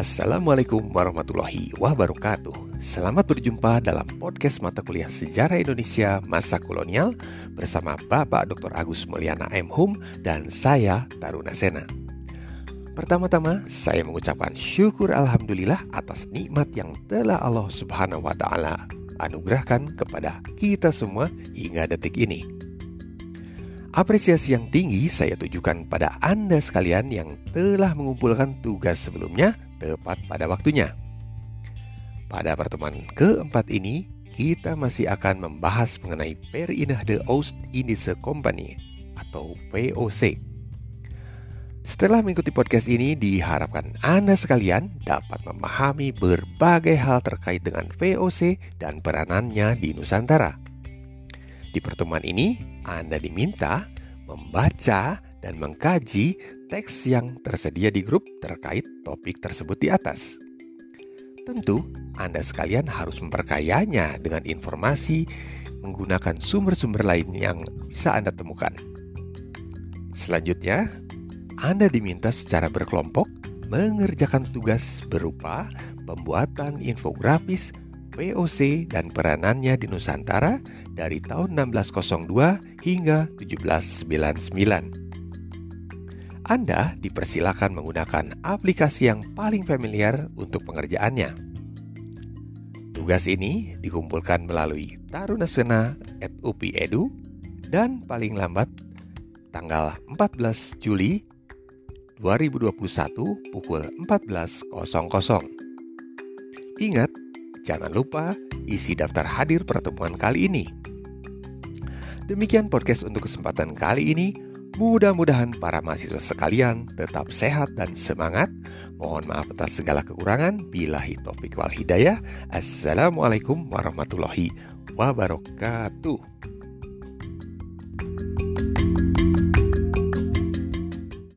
Assalamualaikum warahmatullahi wabarakatuh Selamat berjumpa dalam podcast mata kuliah Sejarah Indonesia Masa Kolonial Bersama Bapak Dr. Agus Mulyana M. Hum dan saya Taruna Sena Pertama-tama saya mengucapkan syukur Alhamdulillah atas nikmat yang telah Allah Subhanahu wa Ta'ala anugerahkan kepada kita semua hingga detik ini. Apresiasi yang tinggi saya tujukan pada Anda sekalian yang telah mengumpulkan tugas sebelumnya tepat pada waktunya. Pada pertemuan keempat ini, kita masih akan membahas mengenai Verenigde Oost-Indische Company atau VOC. Setelah mengikuti podcast ini, diharapkan Anda sekalian dapat memahami berbagai hal terkait dengan VOC dan peranannya di Nusantara. Di pertemuan ini, Anda diminta membaca dan mengkaji teks yang tersedia di grup terkait topik tersebut di atas. Tentu, Anda sekalian harus memperkayanya dengan informasi menggunakan sumber-sumber lain yang bisa Anda temukan. Selanjutnya, Anda diminta secara berkelompok mengerjakan tugas berupa pembuatan infografis VOC dan peranannya di Nusantara dari tahun 1602 hingga 1799. Anda dipersilakan menggunakan aplikasi yang paling familiar untuk pengerjaannya. Tugas ini dikumpulkan melalui tarunasena@upi.edu dan paling lambat tanggal 14 Juli 2021 pukul 14.00. Ingat, Jangan lupa isi daftar hadir pertemuan kali ini. Demikian podcast untuk kesempatan kali ini. Mudah-mudahan para mahasiswa sekalian tetap sehat dan semangat. Mohon maaf atas segala kekurangan. Bilahi topik wal hidayah. Assalamualaikum warahmatullahi wabarakatuh.